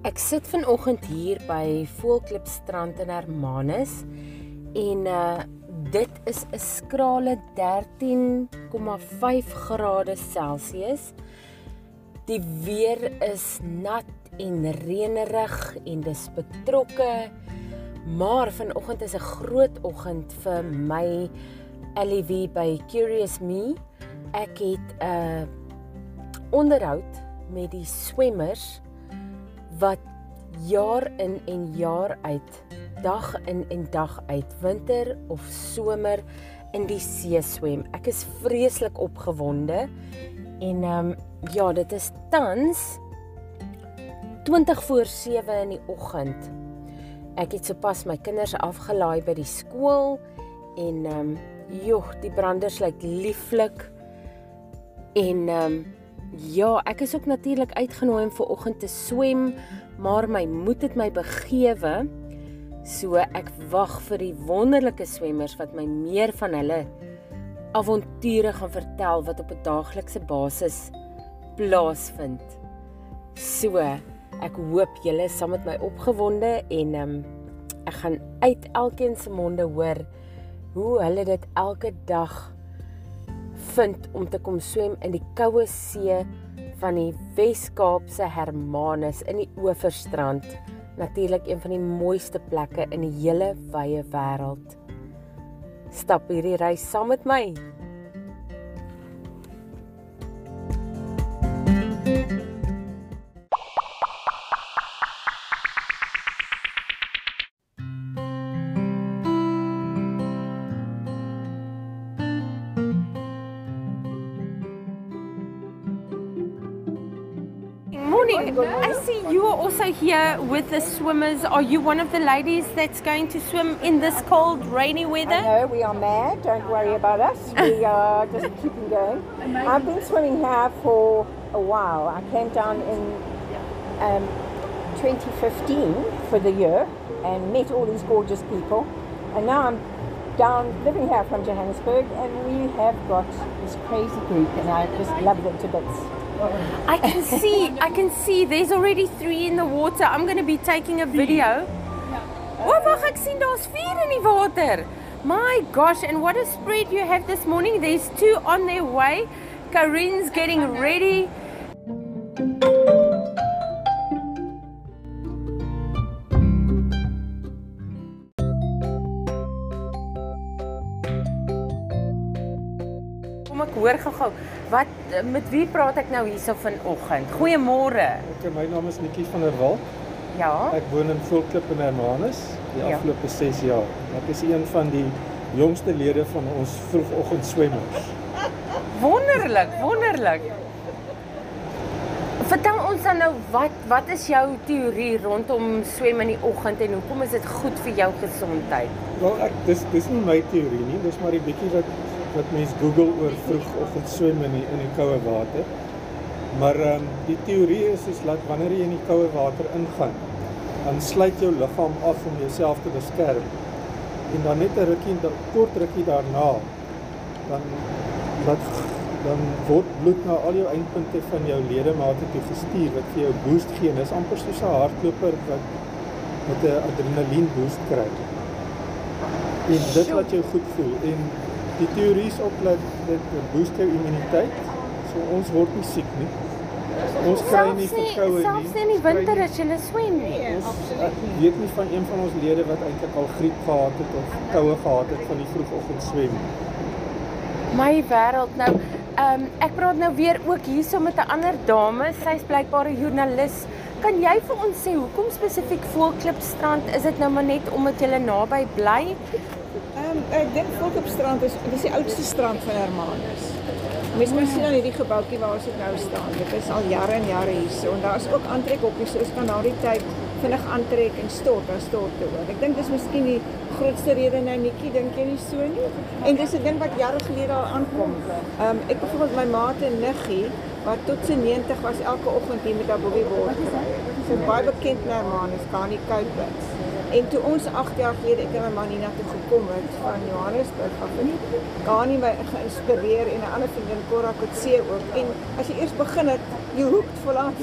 Ek sit vanoggend hier by Voelklip strand in Hermanus en uh dit is 'n skrale 13,5 grade Celsius. Die weer is nat en reënerig en dis betrokke. Maar vanoggend is 'n groot oggend vir my LEV by Curious Me. Ek het 'n uh, onderhoud met die swemmers wat jaar in en jaar uit dag in en dag uit winter of somer in die see swem. Ek is vreeslik opgewonde en ehm um, ja, dit is tans 20 voor 7 in die oggend. Ek het sopas my kinders afgelaai by die skool en ehm um, joh, die branders lyk lieflik. En ehm um, Ja, ek is ook natuurlik uitgenooi om ver oggend te swem, maar my moed het my begewe. So ek wag vir die wonderlike swemmers wat my meer van hulle avonture gaan vertel wat op 'n daaglikse basis plaasvind. So, ek hoop julle is saam met my opgewonde en um, ek gaan uit elkeen se monde hoor hoe hulle dit elke dag vind om te kom swem in die koue see van die Wes-Kaapse Hermanus in die Oeverstrand. Natuurlik een van die mooiste plekke in die hele wye wêreld. Stap hierdie reis saam met my. Here with the swimmers. Are you one of the ladies that's going to swim in this cold, rainy weather? No, we are mad. Don't worry about us. We are just keeping going. I've been swimming here for a while. I came down in um, 2015 for the year and met all these gorgeous people. And now I'm down living here from Johannesburg and we have got this crazy group and I just love them to bits. I can see, I can see there's already 3 in the water. I'm going to be taking a video. Oh, 4 in die water. My gosh, and what a spread you have this morning. There's two on their way. Karin's getting ready. Kom ek hoor gou-gou. Wat met wie praat ek nou hierso vanoggend? Goeiemôre. Okay, my naam is Nikki van der Walt. Ja. Ek woon in Volklip in Hermanus die Ja. afgelope 6 jaar. Ek is een van die jongste lede van ons vroegoggend swemmers. Wonderlik, wonderlik. Vertel ons dan nou wat wat is jou teorie rondom swem in die oggend en hoekom is dit goed vir jou gesondheid? Wel ek dis dis nie my teorie nie, dis maar die bietjie wat wat mense Google oor vroegoggend swem in die, in die koue water. Maar ehm um, die teorie is is dat wanneer jy in die koue water ingaan, dan sluit jou liggaam af om jouself te beskerm. En dan net 'n rukkie, 'n kort rukkie daarna, dan dat dan word bloed na al jou eindpunte van jou ledemate toe gestuur wat vir jou boost gee. Dis amper soos 'n hardloper wat met 'n adrenalien boost kry. En dit laat jou goed voel en die teorie is ook dat dit boost jou immuniteit. So ons word nie siek nie. Ons kry nie verkoue nie. selfs nie in die winter nie- as jy swem nie. Ons ek weet nie van een van ons lede wat eintlik al griep gehad het of koue gehad het van die vroegoggend swem. My wêreld nou. Ehm um, ek praat nou weer ook hierso met 'n ander dame. Sy's blykbaar 'n joernalis. Kan jy vir ons sê hoekom spesifiek Voelklipstrand? Is dit nou maar net omdat jy naby bly? Ehm um, ek dink Volkopstrand is dis die oudste strand van Hermanus. Mens moet sien aan hierdie gebouetjie waar ons nou staan. Dit is al jare en jare hier so en daar's ook aantrekhokkies. So ons kan na die tyd vinnig aantrek en stort, dan stort toe. Ek dink dis miskien die grootste rede nou Nikki, dink jy nie so nie? En dis 'n ding wat jare gelede al aankom. Ehm um, ek byvoorbeeld my maat en niggie wat tot sy 90 was elke oggend hier met haar boogie board. So baie bekend na Hermanus, Kani Kuipers. En toe ons 8 jaar gelede ek en my man hiernatoe gekom het van Johannesburg af het Gani my geïnspireer en 'n ander vriendin Cora Kotse ook. En as jy eers begin het, jy hoek vollaf.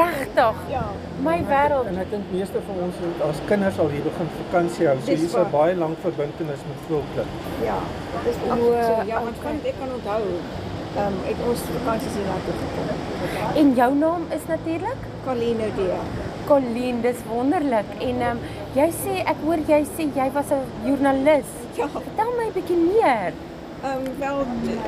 Regtig. Ja. My wêreld. En ek dink meeste van ons het as kinders al hier begin vakansie hou. So hier's 'n baie lank verbintenis met Voelklip. Ja. Dis O, absoluut. so. Ja, want kan ek kan onthou ehm um, het ons vakansies hiernatoe gekom. En jou naam is natuurlik Carlino Dea. Colleen, dis wonderlik. En ehm um, jy sê ek hoor jy sê jy was 'n joernalis. Ja. Vertel my 'n bietjie meer. Ehm um, wel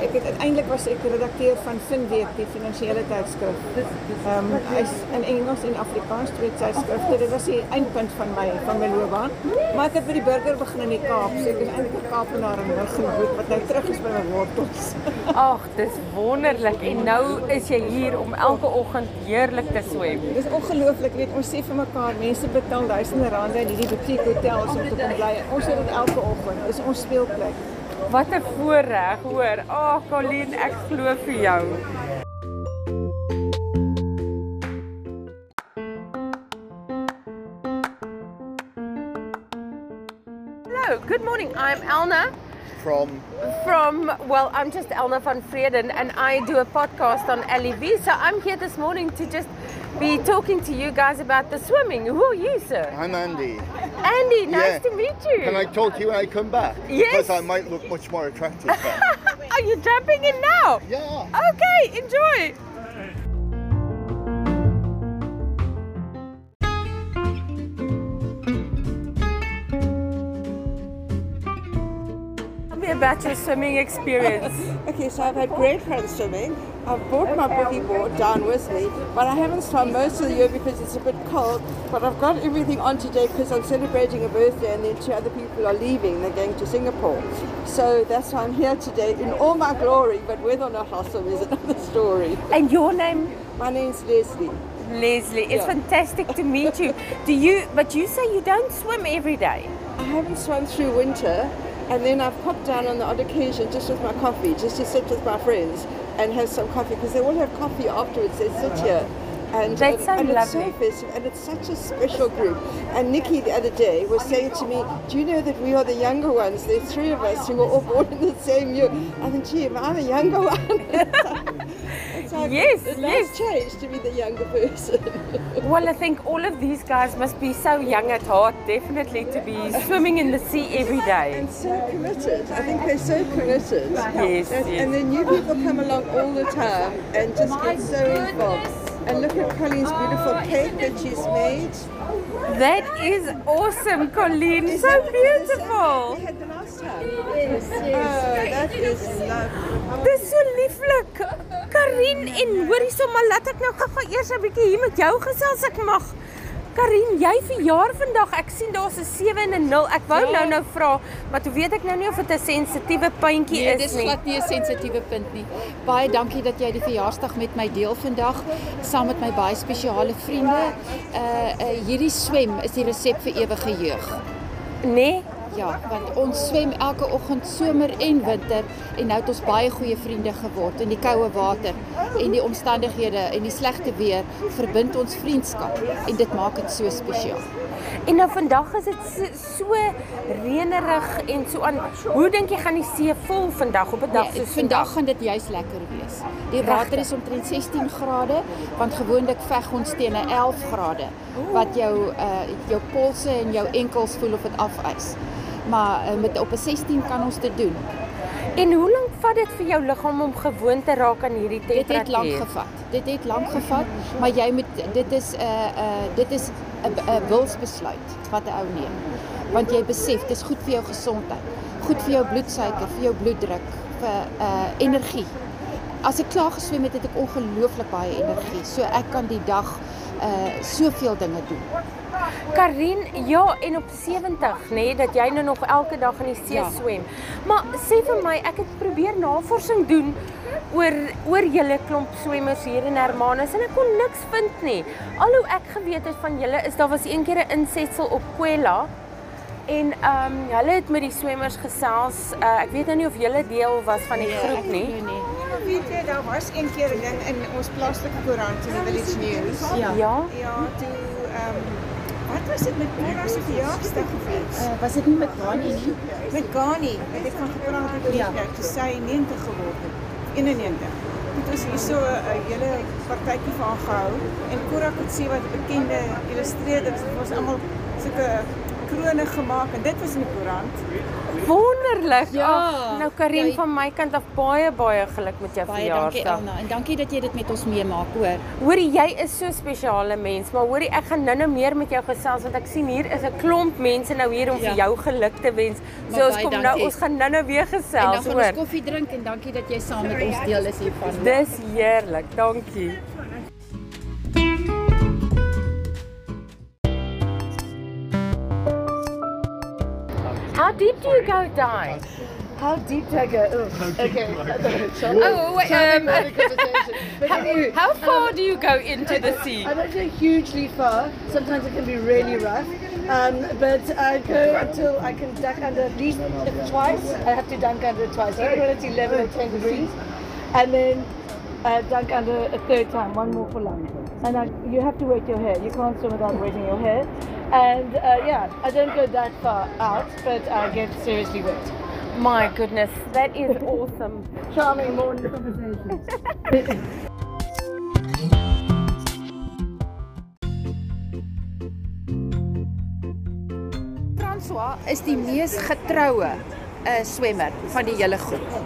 ek het uiteindelik was ek redakteur van Finweek, die finansiële tydskrif. Ehm um, hy's in Engels en Afrikaans twee tydskrifte. Dit was die eindpunt van my van my loopbaan. Maar ek het by die burger begin in die Kaap. So ek is eintlik 'n Kaapenaar in Middelburg wat nou terug is by my wortels. Ag, dis wonderlik. En nou is jy hier om elke oggend heerlik te swem. Dis ongelooflik, weet ons sê vir mekaar, mense betaal duisende rande in hierdie butiek hotels om te kom bly. Ons het dit elke oggend. Dis ons speelplek. Wat 'n voorreg, hoor. Ag, oh, Colleen, ek glo vir jou. Hello, good morning. I'm Elna from from, well, I'm just Elna van Vreden and I do a podcast on LEV. So I'm here this morning to just be talking to you guys about the swimming. Who are you, sir? I'm Andy. Andy, nice Yeah. to meet you. Can I talk to you when I come back? Yes. Because I might look much more attractive then. are you jumping in now? yeah. Okay, enjoy. Tell me about your swimming experience. Okay, so I've had great fun swimming. I've brought my boogie board down with me, but I haven't swum most of the year because it's a bit cold. But I've got everything on today because I'm celebrating a birthday and then two other people are leaving. They're going to Singapore. So that's why I'm here today in all my glory, but whether or not I'll swim is another story. and your name? My name's Leslie. Leslie. It's Yeah. fantastic to meet you. Do you but you say you don't swim every day? I haven't swum through winter, and then I've popped down on the odd occasion just with my coffee, just to sit with my friends and have some coffee because they all have coffee afterwards. They sit here. And, and, so and it's so festive, and it's such a special group. And Nikki the other day was saying to me, "Do you know that we are the younger ones? There's three of us who were all born in the same year." I think, "Gee, am I the younger one?" it's like, Yes, it yes. does change to be the younger person. Well, I think all of these guys must be so young at heart, definitely, to be swimming in the sea every day. and so committed. I think they're so committed. Yes, And, yes. and then new people come along all the time and just get so involved. And look at Colleen's beautiful cake that she's made. That is awesome, Colleen. Is So that- is that beautiful. Yes, Oh, that is lovely. Dis so lieflik. Karin en hoorie sommer laat ek nou gou-gou eers 'n bietjie hier met jou gesels ek mag. Karin, jy verjaar vandag. Ek sien daar's 'n 7 en 'n 0. Ek wou Ja. nou nou vra, maar toe weet ek nou nie of dit 'n sensitiewe puntjie Nee, is dis nie. glad nie 'n sensitiewe punt nie. Baie dankie dat jy die verjaarsdag met my deel vandag saam met my baie spesiale vriende. Uh uh hierdie swem is die resep vir ewige jeug. Nee. Ja, want ons swem elke oggend somer en winter en nou het ons baie goeie vriende geword in die koue water en die omstandighede en die slegte weer verbind ons vriendskap en dit maak dit so spesiaal. En nou vandag is dit so, so reënerig en so aan. Hoe dink jy gaan die see vol vandag op 'n dag Nee, soos vandag gaan dit juis lekker wees. Die water is omtrent 16 grade, want gewoonlik veg ons teen 'n 11 grade wat jou uh jou polse en jou enkels voel of dit afys. Maar uh, met op 'n 16 kan ons dit doen. En hoe lank vat dit vir jou liggaam om gewoon te raak aan hierdie Dit temperatuur? het lank gevat. Dit het lank gevat, maar jy moet dit is 'n uh, uh dit is 'n 'n wilsbesluit wat 'n ou neem. Want jy besef dis goed vir jou gesondheid, goed vir jou bloedsuiker, vir jou bloeddruk, vir uh energie. As ek klaar geswem het, het ek ongelooflik baie energie. So ek kan die dag uh soveel dinge doen. Karin, ja, en op 70, nê, nee, dat jy nou nog elke dag in die see Ja. swem. Maar sê vir my, ek het probeer navorsing doen oor oor julle klomp swemmers hier in Hermanus en ek kon niks vind nie. Al hoe ek geweet het van julle is daar was een keer 'n insetsel op Kwela en ehm um, hulle het met die swemmers gesels. Uh, ek weet nou nie of julle deel was van die groep nie. Nee, nee. Weet jy, daar was een keer 'n ding in ons plaaslike koerant in die Village News. Ja. Ja. Ja, toe ehm Wat was dit met Cora se verjaarsdag gewees? Uh, was dit nie met Gani nie? Met Gani, het ek van gepraat het oor Ja. ja. toe sy 90 geword het. 91. Dit was hier so 'n hele partytjie haar gehou en Cora Kotse wat 'n bekende illustreerder is, het ons almal sulke krone gemaak en dit was in die koerant. Wonderlik. Ja. Ag, nou Karin Jy- van my kant af baie baie geluk met jou Baie dankie verjaarsdag. Elna en dankie dat jy dit met ons meemaak, hoor. Hoorie, jy is so spesiale mens, maar hoorie, ek gaan nou-nou meer met jou gesels want ek sien hier is 'n klomp mense nou hier om Ja. vir jou geluk te wens. So Maar ons kom nou, dankie. ons gaan nou-nou weer En dan gesels, gaan ons hoor. koffie drink en dankie dat jy saam met ons deel is hiervan. Dis heerlik. Dankie. How deep do you go dive? How deep do I go? Oh, okay. Oh, wait, um, how, anyway, how far do you go into the sea? I don't go hugely far. Sometimes it can be really rough. Um, but I go until I can duck under at least twice. I have to dunk under twice, even when it's 11 or 10 degrees. And then uh, dunk under a third time, one more for lunch. And I, you have to wet your hair. You can't swim without wetting your hair. And uh, yeah, I don't go that far out, but I get seriously wet. My goodness, that is awesome. Charming morning conversations. François is die mees getroue uh, swemmer van die hele groep.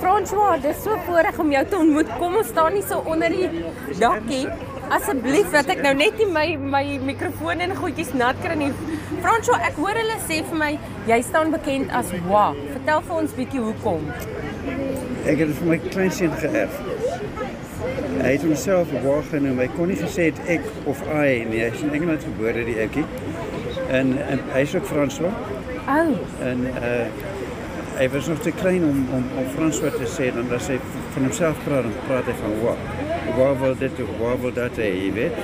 François, dis so voorreg om jou te ontmoet. Kom ons staan nie so onder die dakkie. Asseblief dat ek nou net nie my my mikrofoon en goedjies nat kry nie. François, ek hoor hulle sê vir my jy staan bekend as Wa. Vertel vir ons bietjie hoekom. Ek het dit vir my kleinseun geërf. Hy het homself waar genoem. Hy kon nie gesê het ek of I nie. Hy is in Engeland gebore die ouetjie. En, en hy is ook François Ou, en uh hy was nog te klein om om om François te sê dan as hy van homself praat dan praat hy van wa. Wa wil dit of wa wil dat hy, jy weet.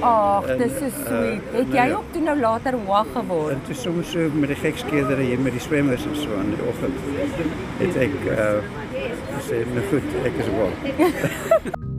ag, En, dis so uh, sweet. Het nou jy ja. ook toe nou later Wa geword? En toe soms so met die gekskeerder hier met die swemmers en so in die oggend het ek uh gesê, nou goed, ek is wa.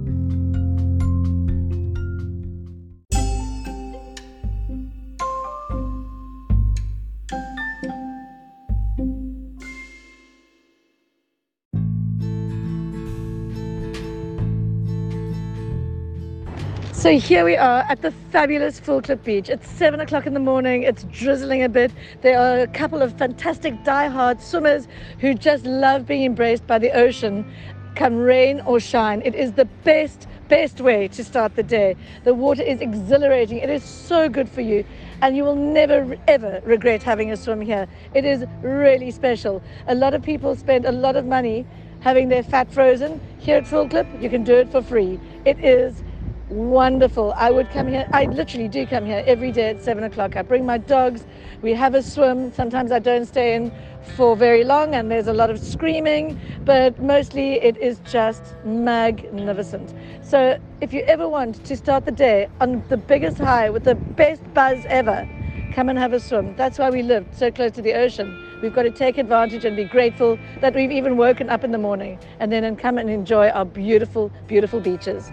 So here we are at the fabulous Full Clip Beach. It's seven o'clock in the morning. It's drizzling a bit. There are a couple of fantastic die-hard swimmers who just love being embraced by the ocean, come rain or shine. It is the best, best way to start the day. The water is exhilarating. It is so good for you. And you will never ever regret having a swim here. It is really special. A lot of people spend a lot of money having their fat frozen. Here at Full Clip, you can do it for free. It is wonderful. I would come here, I literally do come here every day at seven o'clock. I bring my dogs, we have a swim. Sometimes I don't stay in for very long and there's a lot of screaming, but mostly it is just magnificent. So if you ever want to start the day on the biggest high with the best buzz ever, come and have a swim. That's why we live so close to the ocean. We've got to take advantage and be grateful that we've even woken up in the morning and then come and enjoy our beautiful, beautiful beaches.